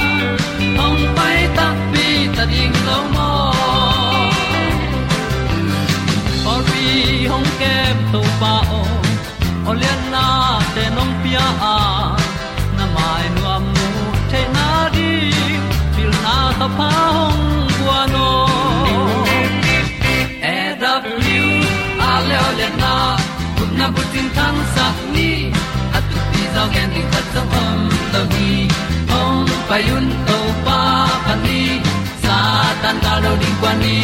hong kem to pa o olian na te nong pia. A na mai nu am nu te na di pil na ta pa hong bua no e da blue a le olian na kun na bu tin tan sa ni. At tu pi zo gen di khat zo om lo gi hong pa yun to pa pa ni. Sa tan da lo di kwa ni.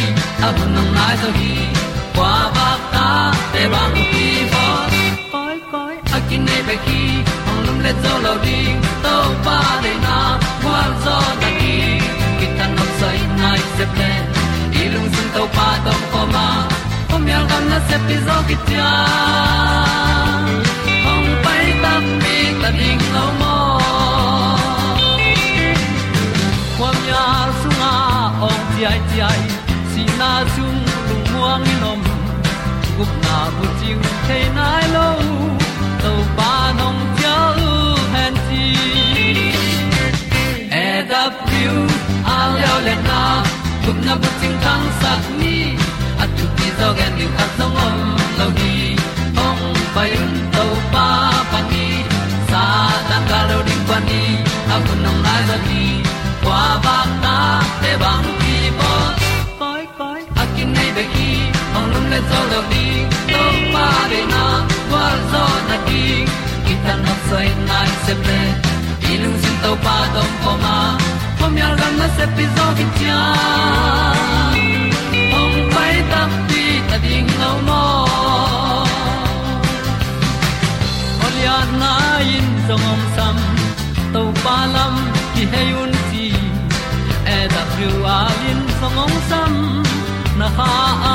A bu nong lai zo gi kwa ba te bang ki bo koi koi a kin nei pe ki hong lum le zo lo ding to pa de na kwa zo na ki ki tan nok sai nai se ple i lung sun to pa tom ko ma. Pom yal gam na se pi zo ki tia hong pai ta mi ta ding lo mo kwa mya sung a ong ti ai ti ai. Si na zum lung muang ni gup na bu chiu the nai lo to pa nong pia lu han ti e da piu a leo le na gup na bu chiu tang sat ni at tu ti zo gen ni khat song om lo ni ong pai un to pa pa ni sa tan ga lo ding pa ni a bu nong lai za ni qua ba ta te bang ki bo le zo lo di to pa de na kwa zo na di ki ta na sai nai se ple i lung sin to pa tom ko ma. Pom yal gam na se pi zo ki cha. Ong pai ta pi ta ding lo mo Olia na in song om sam to pa lam ki hay un ti e da thru a in song om sam na ha a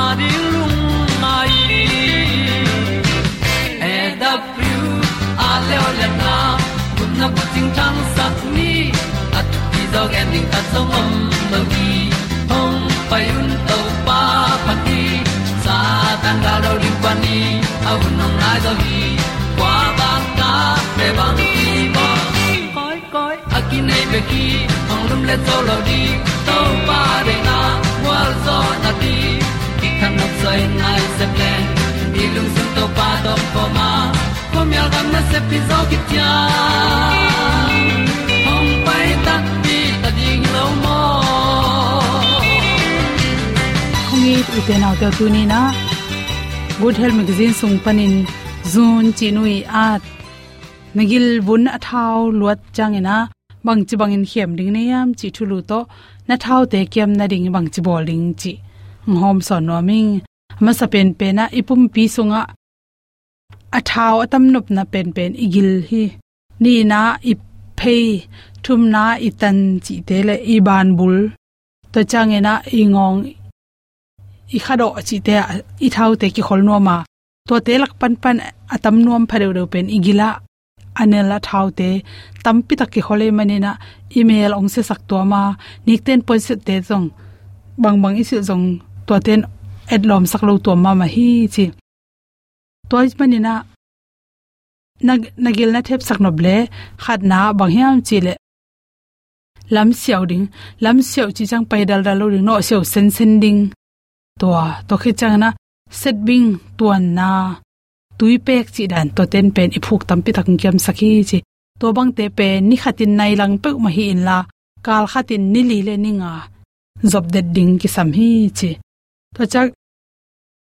mai e da pru a le o na kun na ko ting tang sat ni at ti dog ending ta som om no gi hong pai un to pa pa ti sa tan ga do ri pa ni a un nong lai do gi kwa ba ta pe bang ki bo koi koi a ki nei be ki hong lum le to lo di to pa de na wa zo na ti ki kan nok sai nai se ple ni lung sun to pa do po ma ko mi al gam na se pi zo ki tia hong pai ta ti ta ding lo mo khongi uten auto tu ni na good health magazine sung panin zun chinui at. Nagil bun athau luat changena bang chi bangin khem ding ne yam chi thulu to na thau te kem na ding bang chi bol ding chi. Hom son no ming ma sa pen pe na ipum pi sunga. Athau atam nup na pen pen igil hi. Ni na ip phei, thum na tan chi te le i ban bul. To changena ingong i khado chi te i thau te ki khol no ma to te lak pan pan atam nuam phare do pen igila anela thau te tampi tak ki khole manina email ong se sak to ma nikten pon se te jong bang bang isi jong to ten adlom sak lo to ma ma hi chi. Toy manina nag nagil na thep sak no ble khat na bang hiam chi le lam siaw ding lam siaw chi chang pai dal dal lo ding no siaw sen sen ding to to khi chang na set bing tuan na tui pek chi dan to ten pen i phuk tam pi tak kem sakhi chi. To bang te pe ni khatin nai lang pe ma hi in la, kal khatin nili le ninga job de ding ki sam hi chi. To chak,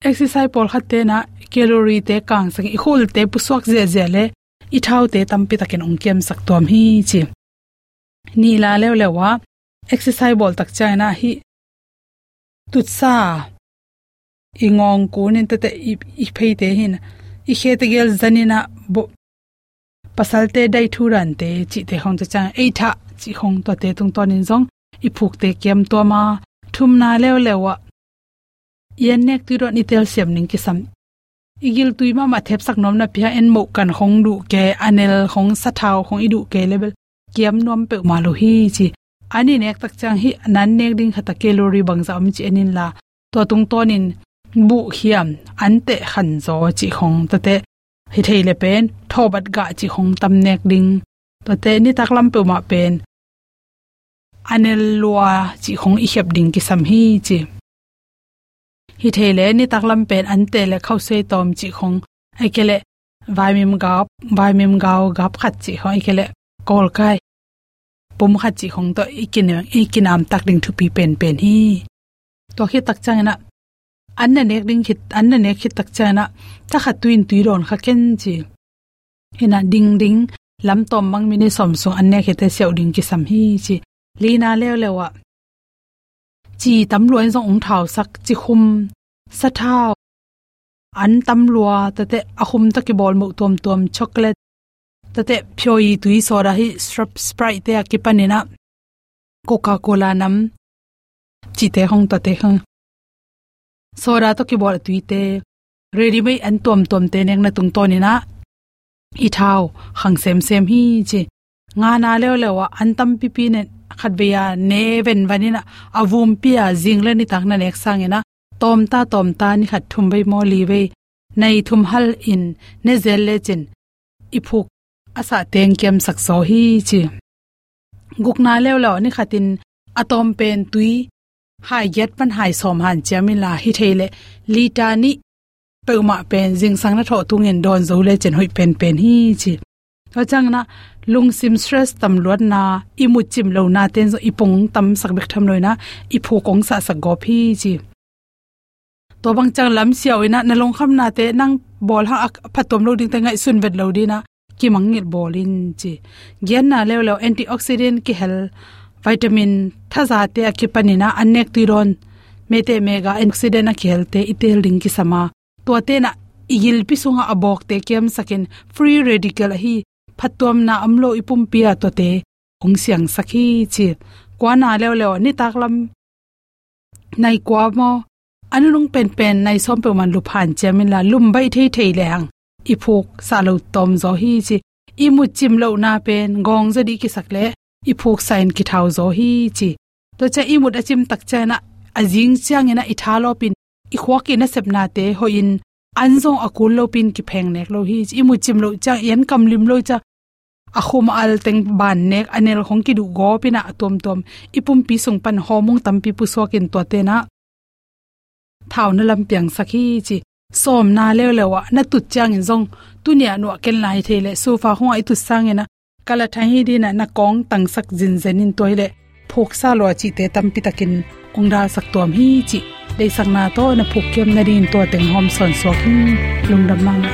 exercise pol khatte na, calorie te kang sang i khul te puswak je je le, i thau te tampi takin ongkem sak tom hi chi. Ni la le le wa, exercise bol tak china hi, tut sa. Ingong kunin te te i phei te hin i khe te gel zanina bo pasalte dai thuran te chi te hong cha chang ei tha chi hong to te tung ton in zong i phuk te kem to ma thum na lew lewa. Yen nek tu ro ni tel siam ning ki sam igil tuima ma thep sak nom na pia en mo kan hong du ke anel, hong sa thao hong idu ke level kiam nom pe ma lo hi chi. Ani nek tak chang hi nan nek ding khata calorie bang za am chi enin la. To tung tonin bu hiam ante khan zo chi khong, ta te hi theile pen, thobat ga chi khong tam nek ding. Ta te ni tak lam pe ma pen. Anel lua chi khong i hep ding ki sam hi chi. Hi theile ni tak lam pen, ante le khau se tom chi khong. Ai kele vai mim ga vai mim ga gap khat chi hoi kele kol kai. Pum khat chi khong to ikin ikinam tak ding thu pi pen pen hi. To khi tak chang na an na nek ding khit an na nek khit tak chana ta kha tuin tui ron kha ken chi. Hina ding ding, lam tom mang mini som so an ne khete seu ding ki sam hi chi. Lina lew lewa chi tam luan zong ong thau sak chi khum, sa thau an tam lua, ta te ahum ta ki bol mo tom tom chocolate. Ta te phoi tui soda hi strap sprite te ki panina coca cola nam. Chi te hong ta te hong soda to ki bol tuite ready mai an tom tom te nek na tung to ni na. I thao, khang sem sem hi che nga na le le wa an tam pi pi ne khat beya ne ven vanina avum pia jingle ni takna nek sangena tom ta tom ta ni khat thum bai mo li ve. Nei thum hal in, ne zel le chin. Iphuk asa teng kem sak so hi chi. Gukna le lo ni khatin atom pen tui hai yet pan hai som han chamila hi thele lita ni peuma pen jing sang na tho tungen don zo le chen hoi pen pen hi chi. To chang na lung sim stress tam luat na, imu chim lo na ten zo ipong tam sak bek tham loina phu kong sa sa go phi chi. To bang chang lam siaw ina, na long kham na te nang bol ha phatom lo ding ta ngai sun vet lo di na. Ki mangit bolin chi. Gen na lew lew antioxidant ki hel vitamin thaza te akipanina anek tiron. Mete mega antioxidant a khel itel ding ki sama. To te na igil pisunga abok te kem sakin free radical hi phatom na amlo ipum pia to te ong siang sakhi chi. Kwana lew lew ni taklam nai kwa mo. Anung pen pen nai som pe man lu phan chamin la lum bai thei thei le hang i sa lo tom zo hi chi. Imu chim lo na pen gong zadi ki sakle i phuk sain ki thau zo hi chi. To cha i mut achim tak cha na ajing chang ina i thalo pin. I khwak ina na te ho in anzong akul lo pin ki pheng nek lo hi chi. I mu chim lo cha, yen kam lim lo cha. Akhum al teng ban nek, anel khong ki du go pina atom tom ipum pi sung pan homung tampi pu sokin to te na. Thau na lam piang sakhi chi. Som na le lewa na tu chang in zong. Tu nia no ken lai thele sofa fa ho ai tu sang ena kala thai hi di na na kong tang sak jin zen in toile phok sa lo chi te tam pi takin ong da sak tom hi chi dei sak na to na phuk kem na rin to teng hom son so kin lung dam ma na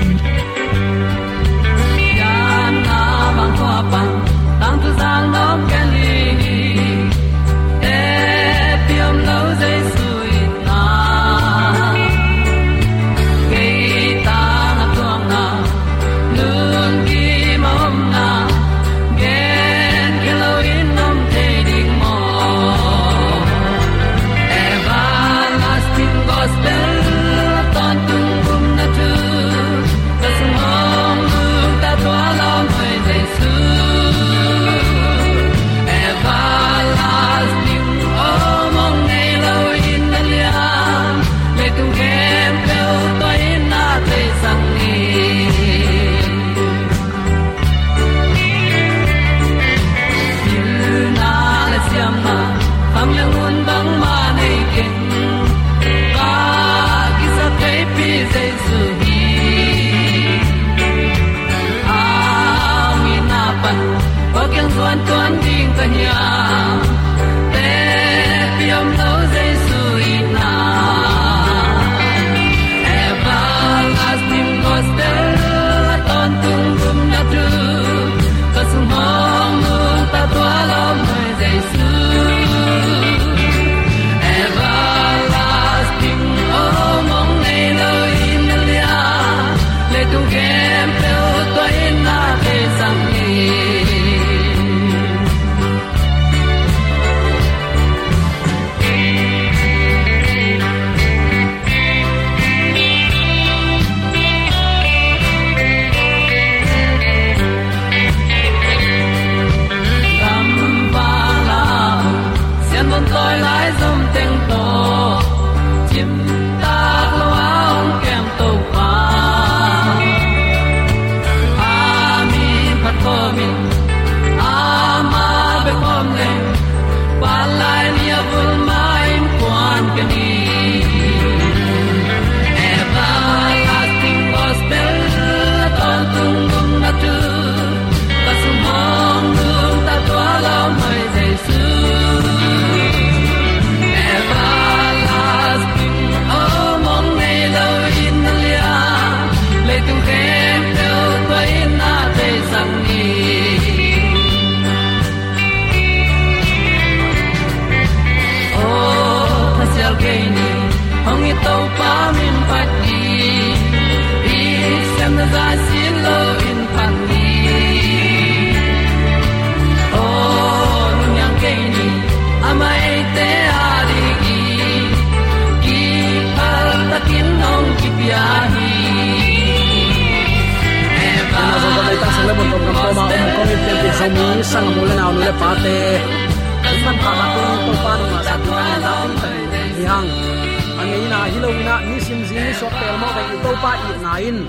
zing ni so pel mo ba to pa i na in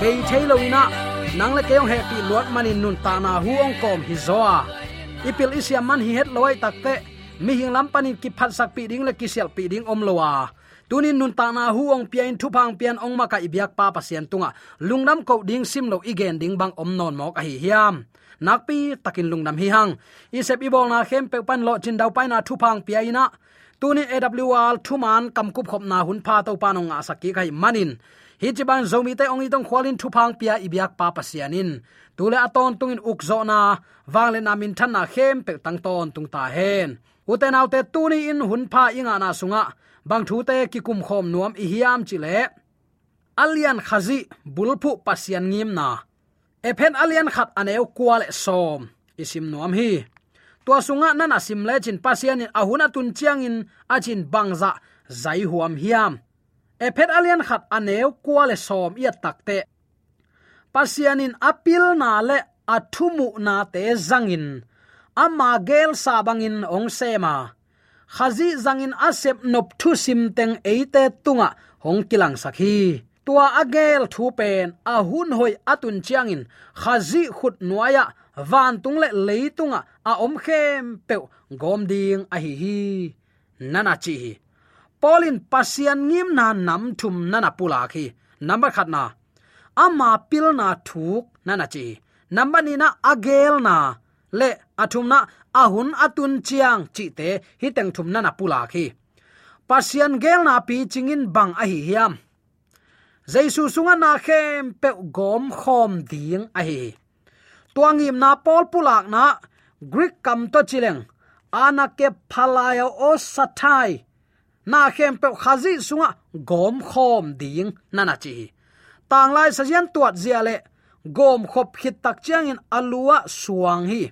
be thei lo na nang le keong happy lot manin nun ta na hu ong kom hi zoa ipil isia man hi het loi takte mi hing lam panin ki phat sak pi ding le ki sel pi ding om lowa tunin nun ta na hu ong pian thu phang pian ong ma ka ibyak pa pasien tunga. Lungnam ko ding sim lo igen ding bang om non mok a hi hiam. Nakpi takin lungnam hi hang. Isep ibol na khem pe pan lo chin dau pai na thu phang pi ina tuni awl thuman kamkup khop na hun pha to panong asaki kai manin. Hi chiban zomi te ongi tong khwalin thu phang pia ibyak pa pasianin. Tule aton tungin ukzo na wangle na min than na khem pe tang ton tung ta hen. Uten autte tuni in hun pha inga na sunga, bang thu te ki kum khom nuam i hiam chile. Alian khazi bulphu pasian ngim na. Ephen alian khat aneu kwal som, isim nuam hi tua sunga nana simle chin pasian in ahuna tun chiang in achin bangza, zai huam hiam. Ephet alian khat aneu kwale som ia takte. Pasian in apil na le athumu na te zangin. Ama gel sabangin ong sema. Khazi zangin asep nop thu sim teng eite tunga, hong kilang sakhi. Tua agel thu pen, ahun hoi atun chiangin khazi khut nuaya van tung le leitunga a à. om à, khem pe gom ding a à, hi hi nana chi hi polin pasian ngim na nam thum nana pula khi. Number khat na. Ama pil na thuk nana chi number ni na agel na. Le athum na. Ahun atun chiang, chi te hi teng thum nana pula khi. Pasian gel na pi chingin bang a hi hiam jaisu sunga na khem pe gom khom ding a hi tuangim na pol pulak na greek kam to chileng. Ana ke phalaya o sathai. Na khem pe khazi sunga gom khom ding nana chi. Tang lai sajian tuat zia le, gom khop khit tak chiang in alua suang hi.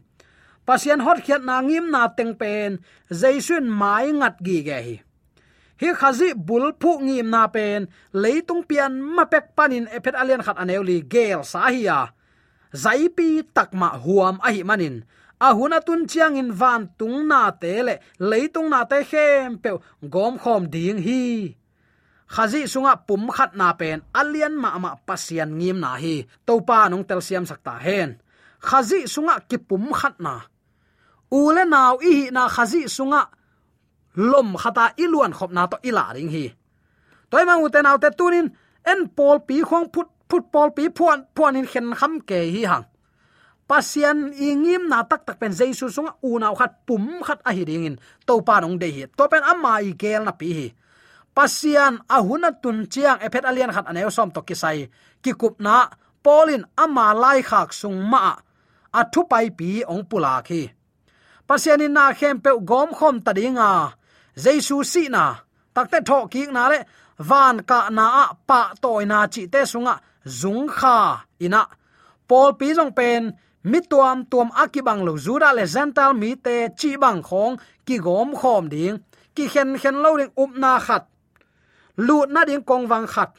Pasien hot khiat na ngim na teng pen, jaisun mai ngat gi ge hi. Hi khazi bul phu ngim na pen, leitung pian ma pek panin ephet alian khat aneuli gel sa hi ya zaipi takma huam ahi manin. Ahuna tun chiang in van tung na te le leitung na te khem pe gom khom ding hi. Khazi sunga pum khat na pen alian ma ma pasian ngim na hi. Topa nong tel siam sakta hen. Khazi sunga ki pum khat na. Ule naw i na khazi sunga lom khata iluan khop na to ila ring hi. Toy ma u te te tunin, en pol pi khong phut football pi phuan phuan in khen kham ke hi hang. Pasian ingim na tak tak pen jesu sunga una khat pum khat a hiring in. To pa nong de hi. To pen amma i gel na pi hi. Pasian ahuna tun chiang ephet alian khat aneo som to kisai. Ki kup na polin amma lai khak sung ma a. Thu pai pi ong pula khi. Pasian in na khem pe gom khom ta dinga jesu si na. Takte tho ki na le. Van ka na a, pa toy na chi te sunga zung kha ina pol pi jong pen mi tuam tuam akibang lo zura le zental mi te chi bang khong ki gom khom ding ki khen khen lo ding up na khat lu na ding kong wang khat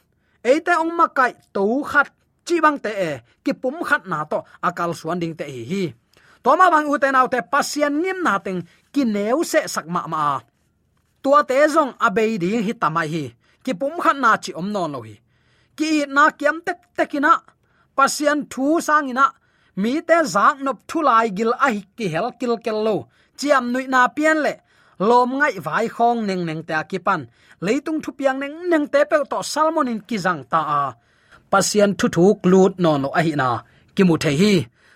eite ong ma kai to khat chi bang te e ki pum khat na to akal suan ding te hi. Hi toma bang u te nau te pasian ngim na teng ki neu se sak ma ma tua te zong abei ding hi tamai hi ki pum khat na chi om non lo hi ki na kiam tek tekina pasian thu sangina, mi te zak nop thulai gil a hi ki hel kil kel lo. Chiam nui na pian le, lom ngai vai khong neng neng ta ki pan leitung thu piang neng neng te pe to salmon in ki jang ta a. Pasian thu thu klut non lo a hi na. Ki mu the hi.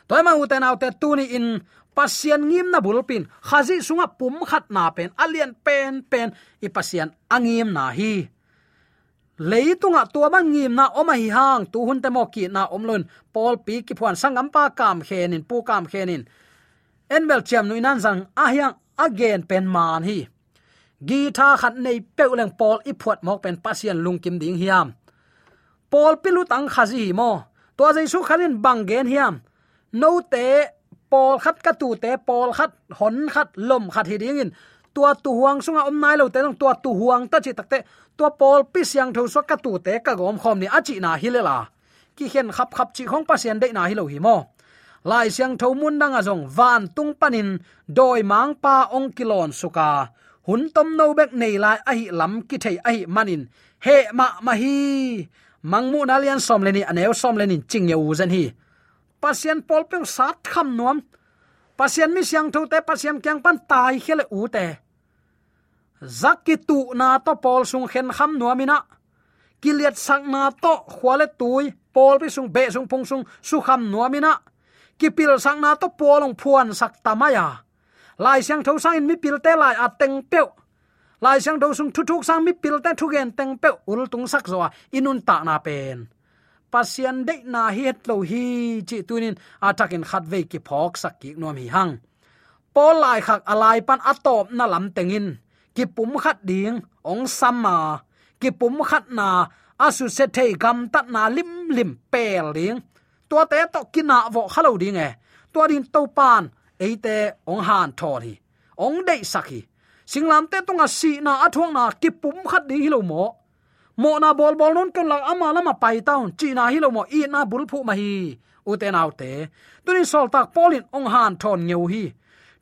Toy ma u te nau te tu ni in pasian ngim na bulpin khazi sunga pum khat na pen alian pen pen, i pasian angim na hi leitunga tua bang ngim na oma hi hang. Tu hun te mo ki na omlon pol pi ki phuan sangam pa kam khenin pu kam khenin enmel chem nu inan zang a hiang again pen man hi. Gi tha khat nei peuleng pol i phuat mok pen pasien lungkim ding hiam. Pol pilu tang khazi mo. To jaisu khalin bangen hiam. No te pol khat ka tu te pol khat, hon khat, lom khat hi ding in tua tu huang sunga om nai lo te nong tua tu huang ta chi takte tua pol pi siang tho so ka tu te ka gom khom ni achi na hilela. Ki hen khap khap chi khong pasien de na hilo hi mo. Lai siang tho mun dang a jong van tung panin doi mang pa ong kilon suka hun tom no bek nei lai a hi lam ki thei a hi manin. He ma ma hi. Mangmu nalian som leni aneu som leni ching ye u zen hi. Pasien pol pe sat kham nuam pasien mi siang thote pasien kyang pan tai khele u te. Zakki tu na to pol sung khen kham nuamina kiliat sak na to khwale tui pol pi sung be sung pung sung su kham nuamina kipil sak na to polong phuan sak tamaya lai siang tho sang in mi pil te lai ateng peu lai siang do sung thu thuk sang mi pil te thu gen teng peu ul tung sak zo inun ta na pen pasian de na hi het lo hi chi tunin atakin khat ve ki phok sak ki nom hi hang. Pol lai khak alai pan atop na lam tengin. Ki pum khat ding, ong sama. Ki pum khat na, asu se thei gam tat na lim lim pel ding. Tua te to kina vo khalo ding e. Tua din to pan eite ong han thori ong dei sakhi singlam te tonga si na athong na ki pum khat ding hi lo mo. Mo na bol bol non kan lang ama lama pai taun chi na hilo mo i na bul phu ma hi u te nau te tunin sol tak polin ong han thon ngeu hi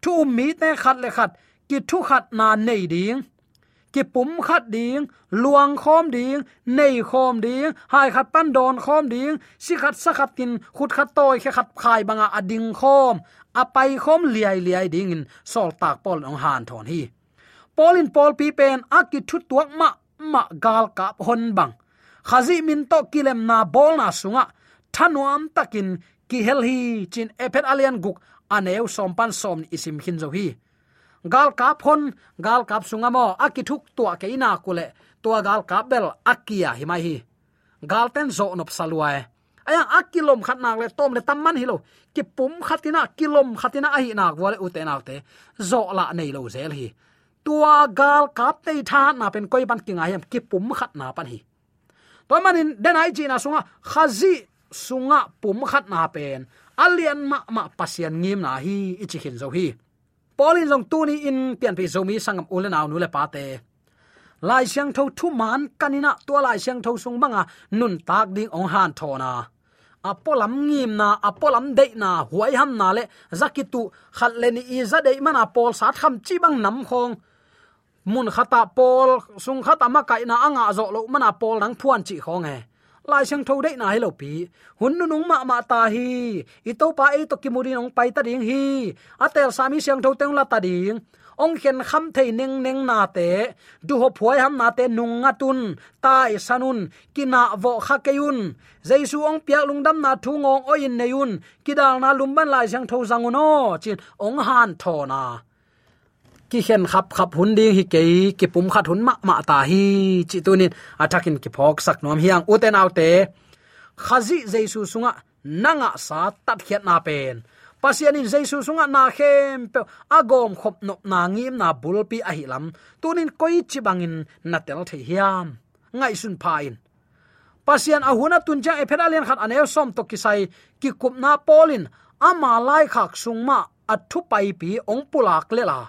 thu mi te khat le khat ki thu khat na nei ding ki pum khat ding luang khom ding nei khom ding hai khat pan don khom ding si khat sa khat tin khut khat toy khe khat khai banga ading khom apai khom liai liai ding in sol tak pol ong han thon hi polin pol pi pen akit thu tuak ma ma gal kap hon bang. Khazi min to kilem na bol na sunga. Thanuam takin ki hel hi chin epet alian guk aneu som pan som isim hin zo hi. Gal kap hon, gal kap sunga mo. Akithuk tua ke ina kule. Tua gal kap bel akia hi mai hi. Gal ten zo nop saluae. Aya, akilom khatnak le, tom le tamman hi lo. Ki pum khatina, kilom khatina ahi nak wale ute nak te zo la nei lo zel hi tua gal kap te tha na pen koi ban king ayam ki pum khat na pan hi. To manin denai chi na sunga, khazi sunga pum khat na pen. Alian ma ma pasian ngim na hi, ichi hin zo hi. Polin jong tu ni in, pian pi zomi sangam ulen aw nu le pa te. Lai siang tho thu man kanina, tua lai siang tho sung manga, nun tak ding ong han thona apolam ngim na apolam de na, huai ham na le zakitu khat le ni iza de man pol sat kham chi bang nam khong. Mun khata pol sung khata ma kai na anga zo lo man pol nang phuan chi khong he lai sang tho de na hi lo pi. Hun nu nung ma ma ta hi. I to pa e to ki muri nong pai ta ding hi. Atel sami siang tho teng la ta ding ong khen kham thei neng neng na te. Du ho phuai ham na te nung nga tun tai sanun kina vo kha keun jaisu ong piak lungdam na thu ngong oin neyun kidal na lumban lai jang tho zanguno chin ong han tho na. Ki khen khap khap hun ding hi ke ki pum khat hun ma ma ta hi, chi tunin atakin ki phok sak nom hiang uten autte khazi jaisu sunga, nanga sa tat khiat na pen pasianin jaisu sunga na khem pe agom khop no na ngim na bulpi a hi lam. Tunin koi chi bangin na tel the hiam. Ngai sun pain pasian ahuna tunja e phedalian khat anew som to kisai ki kup na polin. Ama lai khak sungma athu pai pi ong pulak lela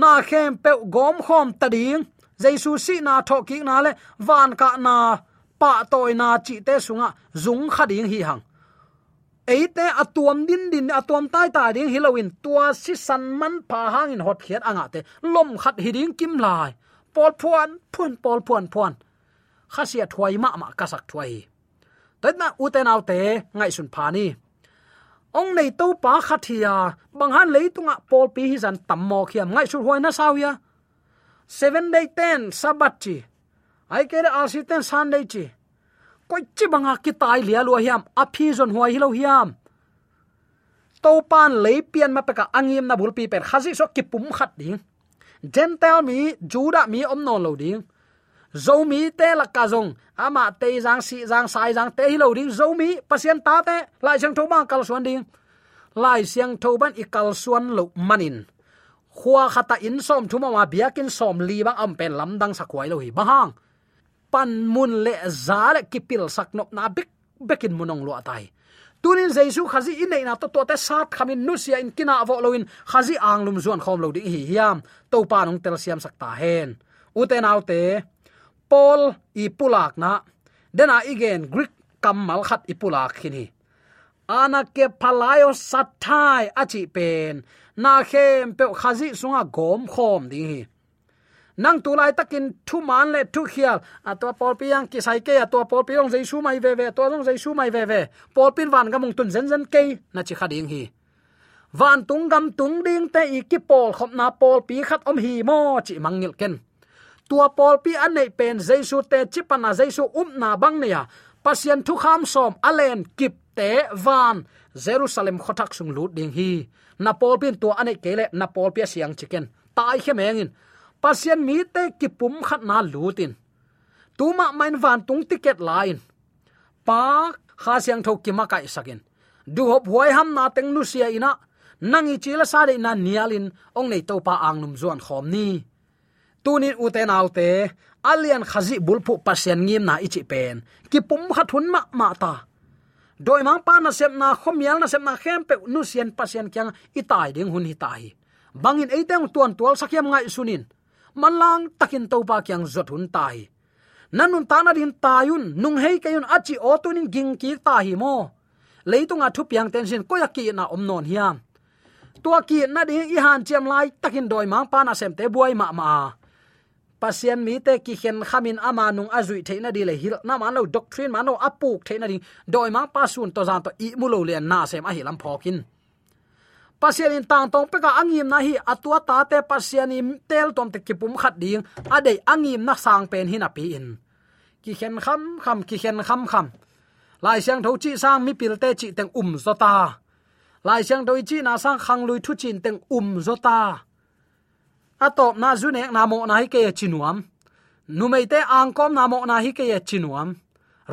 na khem pe gom khom tading jaisu si na tho ki na le. Van ka na pa toy na chi te sunga zung khading hi hang eite atuam à din din atuam à tai ta ding hilowin tua si san man pa hang in hot khiat anga te. Lom khat hiding kim lai. Pol phuan phun pol phuan phuan. Khasia thwai ma ma, kasak thwai toit na uten autte ngai sun phani ong nei to pa khathia bang han leitunga pol pi hi zan tammo khiam. Ngai sur hoina sawia 7 day 10 sabat chi. Ai ke al si ten sunday chi koi chi banga ki tai lia lo hiam a phi zon huai hi lo hiam to pan le pian ma peka angim na bul pi per khazi so ki pum khat ding gentle mi juda mi om non lo ding zo mi te la ka zong ama te jang si jang sai jang te hi lo ding zo mi pasien ta te lai chang tho ma kal suan ding lai siang tho ban i kal suan lo manin khua khata in som thuma ma biakin som li bang am pen lam dang sakwai lo hi bahang pan mun le za le kipil sak nop na bik bekin munong lo atai tunin jaisu khazi in nei na to to te sat khamin nu sia in kina avo loin. Khazi anglum zuan khom lo di hi hiam. To pa nong tel siam sakta hen. Uten autte pol i pulak na, dena igen greek kamal khat i pulak khini ana ke phalayo sathai achi pen. Na khem pe khazi sunga gom khom ding hi nang tu lai takin thu man le thu khial. A to pol piang ki sai ke, a to pol piang jai su mai ve ve to jong jai su mai ve ve. Pol pin van ga mung tun zen zen ke, na chi khading hi. Van tung gam tung ding te i ki pol khop na pol pi khat om hi mo, chi mangil ken. Tua pol pi an nei pen jaisu te, chi pana jaisu um na bang ne ya. Pasien thu kham som alen kip te van. Jerusalem khotak sung lut ding hi. Na pol pin tua ane kele na pol pi siang chicken tai khemengin pasien mi te ki pum khat na lutin tuma main van tung ticket line pa, kha siang tho ki ma kai sakin. Du hop huai ham na teng nu sia ina. Nangi chila sa de na nialin, ong nei to pa ang num zon khom ni. Tunin uten autte alian khazi bulpu pasien ngim na ichi pen. Ki pum khat hun ma ma ta. Doi mang pa na sem na khomial na sem na khem pe nu sian pasien kyang, itai ding hun hi tai bangin eiteng tuan tual sakyam ngai sunin malang takin to pa kyang zot hun tai. Nanun ta na din tayun, nung hei kayun achi otunin ging ki ta hi mo. Leitunga thu piang tension ko ya ki na om non hiam. Tua ki na ding i han chem lai takin doi mang pa na sem te buai ma ma. Pasien mi te ki khen khamin ama nung azui theina di le hil na man lo doctrine man lo apuk theina ding doi mang pa sun to zan to i mulo le na sem a hilam phokin pasien in tang tong peka angim na hi atua ta te pasien im tel tom te kipum khat ding ade angim na sang pen hin api in. Ki khen kham kham, ki khen kham kham. Lai siang tho chi sang mi pil te chi teng um zota lai siang doi chi na sang khang lui thu chin teng um zota atop na zu ne na mo na hi ke chinuam nu mei te ang kom na mo na hi ke chinuam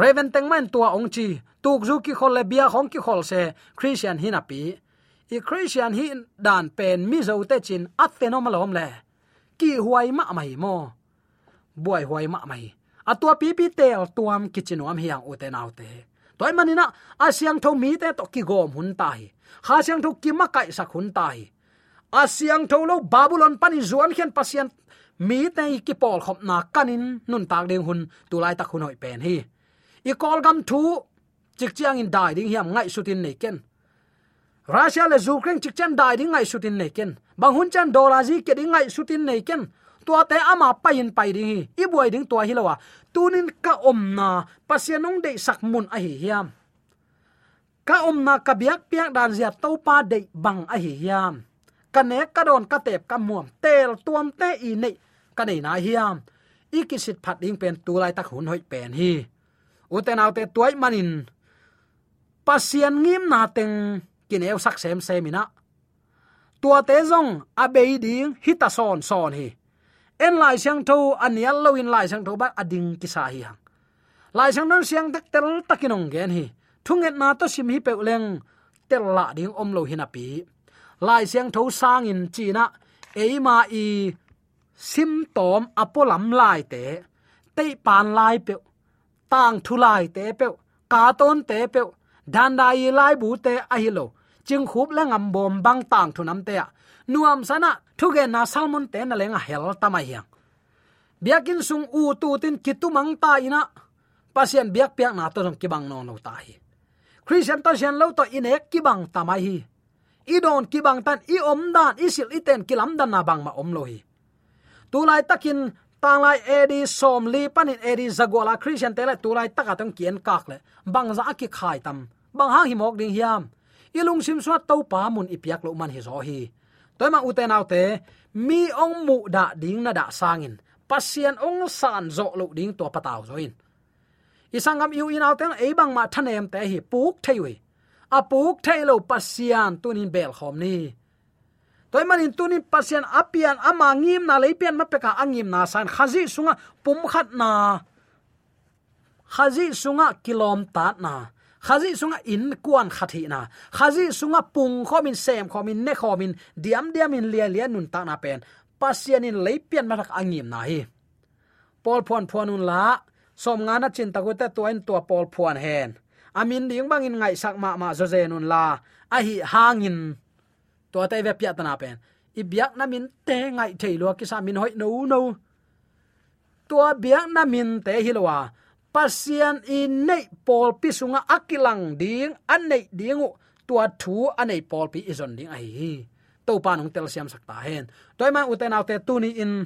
reven teng man tua ong chi. Tuk zu ki khol le bia khong ki khol se. Christian hin api i christian hi dan pen mi zo te chin atte no malom le. Ki huai ma mai mo. Buai huai ma mai. Atua pi pi tel tuam kichinuam hiang ute autte toy manina asyang tho mi te to ki gom hun tai. Kha syang tho ki ma kai sak hun tai. Asyang tho lo babylon pani zuan khian pasien mi te ki pol khop na kanin nun tak ding hun tu lai tak hun hoi pen hi. I kol gam thu, chik chiang in dai ding hiam ngai sutin nei ken russia le ukraine chik chan dai ding ngai sutin nei ken bang hun chan dollar ji ke ding ngai sutin nei ken tua te ama pain pai ding hi. I buai ding tua hi lawa à. tunin ka om na pasianong de sak mun a hi hiam. Ka om na ka biak piak dan zia to pa de bang a hi hiam. Ka ne ka don ka tep ka muam. Tel tuam te i nei ka nei na hiam. I ki sit phat ding pen tu lai tak hun hoi pen hi. Uten autte tuai manin pasian ngim na teng kineu sak sem semina tua te zong abei ding hita son son hi en lai siang tho anial lo in lai siang tho ba ading ki sa hi hang lai siang non siang tak tel takinong gen hi thunget na to sim hi pe leng tel la ding om lo hin api lai siang tho sang in china eima i sim tom apolam lai te te pan lai pe tang thu lai te pe ka ton te pe dan dai lai bu te a hi lo ching khup lên ngam bom bang tang thu nam te nuam sana thu ge na salmon te na lenga hel tama hiang biakin sung u tu tin kitu mang ta ina pasien biak piak na to jong kibang no no ta hi. Christian to sian lo to inek kibang tamai hi. Idon kibang tan, i om dan i sil i iten kilam dan na bang ma om lo hi. Tu lai takin tang lai edi som li panin edi zagola christian tele tu lai taka tong kien kak le bang za ki khai tam. Bang hang hi mok ding hiam ilung sim suat to pa mun ipiak lo man hi zo hi. Toy ma uten autte mi ong mu da ding na da sangin. Pasien ong san zo lo ding to pataw zoin isangam yu in autte e bang ma thanem te hi puk theiwi a puk thailo pasian tunin bel khom ni. Toy manin tunin pasian apian ama ngim na leipian ma peka angim na san. Khazi sunga pum khat na. Khazi sunga kilom ta na khazi sunga in kuan khathi na. Khazi sunga pung khomin, sem khomin, ne khomin, diam diam in lia lia nun ta na pen. Pasian in leipian marak angim na hi. Pol phon phonun la, som nga na chin ta ko ta to en to pol phon hen. Amin ding bangin ngai sak ma ma zo zenun la, a hi hangin to te ve pya tana pen. I biak na min te ngai thei lo ki sa min hoi no no. Tua biak na min te hilwa pasian in nei pol pi sunga akilang ding an nei dingu. Tua thu an nei pol pi izon ding ai hi. To pa nong tel siam sakta hen. Toy ma uten autte tuni in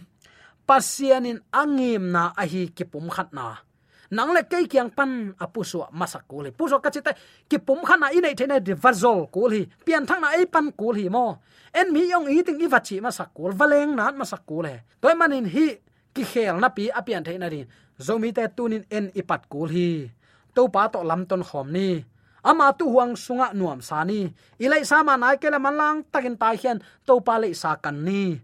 pasian in angim na a hi ki pum khat na. Nang le ke kyang pan apusu masak ko le puso ka chite ki pum khat na inei thene de vazol ko hi. Pian thang na ei pan ko hi mo. En mi yong i ting i vachi masak ko valeng nan masak ko le toy man in hi ki khel na pi apian theina rin zomi te tunin en ipat kul hi. To pa to lam ton khom ni. Ama tu huang sunga nuam sani ilai sama nai kele manlang takin tai hian to pa le sa kan ni.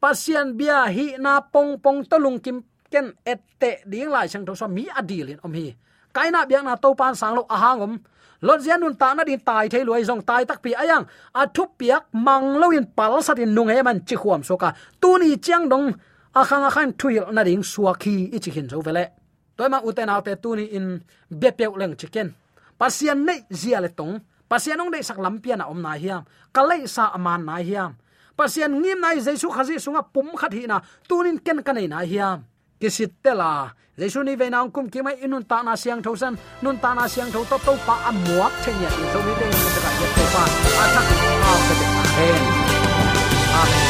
Pasian bia hi na pong pong tolung kim ken ette ding lai sang to so mi adilin om hi. Kaina biang na to pan sang lo ahangom lon zian nun ta na din tai thei luai zong tai tak pi ayang a thu piak mang lo in pal satin nung he man chi khuam so ka. Tu ni chiang dong akhang akhan thuil na ding suaki ichi hin zo vele. Toy ma uten alte tuni in bepeu leng chicken pasian nei zia le tong. Pasian ong dei sak lampian om na hiam. Kalai sa aman na hiam. Pasian ngim nai jaisu khazi sunga pum khat hi na tunin ken kanai na hiam. Kisit tela jaisu ni veina ong kum kimai inun ta na siang thosan nun ta na siang tho to to pa amuak thenya in so mi te ni ta ka ye pa. A thak a ka te hen amen.